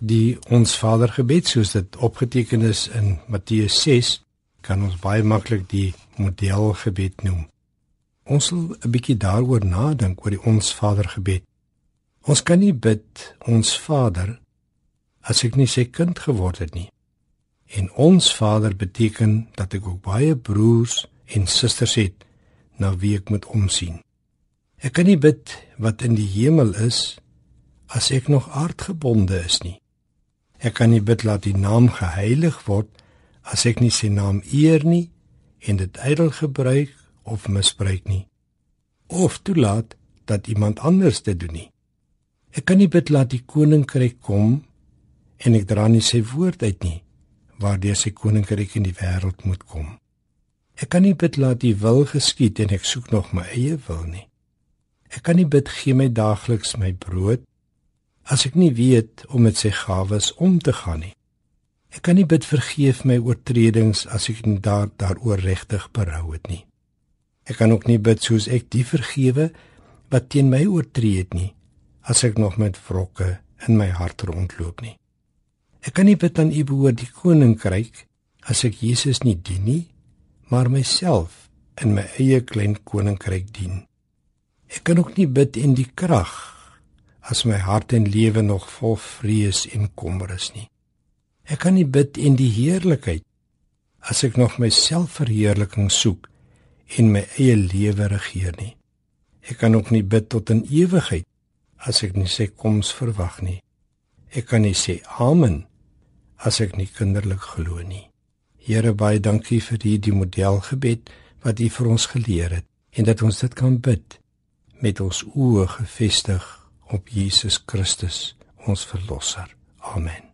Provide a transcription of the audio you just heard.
Die ons Vader gebed soos dit opgeteken is in Matteus 6 kan ons baie maklik die modelgebed noem. Ons sal 'n bietjie daaroor nadink oor die ons Vader gebed. Ons kan nie bid ons Vader as ek nie sy kind geword het nie. En ons Vader beteken dat ek ook baie broers en susters het na wie ek moet omsien. Ek kan nie bid wat in die hemel is as ek nog aardgebonde is nie. Ek kan nie bid laat die naam geheilig word as ek nie sy naam eer nie en dit ydel gebruik of misbruik nie. Of toelaat dat iemand anders dit doen nie. Ek kan nie bid laat die koninkryk kom en ek dra nie sy woord uit nie waardeur sy koninkryk in die wêreld moet kom. Ek kan nie bid laat die wil geskied en ek soek nog my eie wil nie. Ek kan nie bid gee my daagliks my brood as ek nie weet om met sy gawes om te gaan nie. Ek kan nie bid vergeef my oortredings as ek nie daar daaroor regtig berou het nie. Ek kan ook nie bid soos ek die vergewe wat teen my oortree het nie as ek nog met wrokke in my hart rondloop nie. Ek kan nie bid aan U behoort die koninkryk as ek Jesus nie dien nie, maar myself in my eie klein koninkryk dien. Ek kan ook nie bid in die krag as my hart en lewe nog vol vrees en kommer is nie. Ek kan nie bid in die heerlikheid as ek nog my selfverheerliking soek en my eie lewe regeer nie. Ek kan ook nie bid tot in ewigheid as ek nie sy koms verwag nie. Ek kan nie sê amen as ek nie kinderlik glo nie. Here baie dankie vir hierdie modelgebed wat U vir ons geleer het en dat ons dit kan bid met ons oë gefestig op Jesus Christus, ons verlosser. Amen.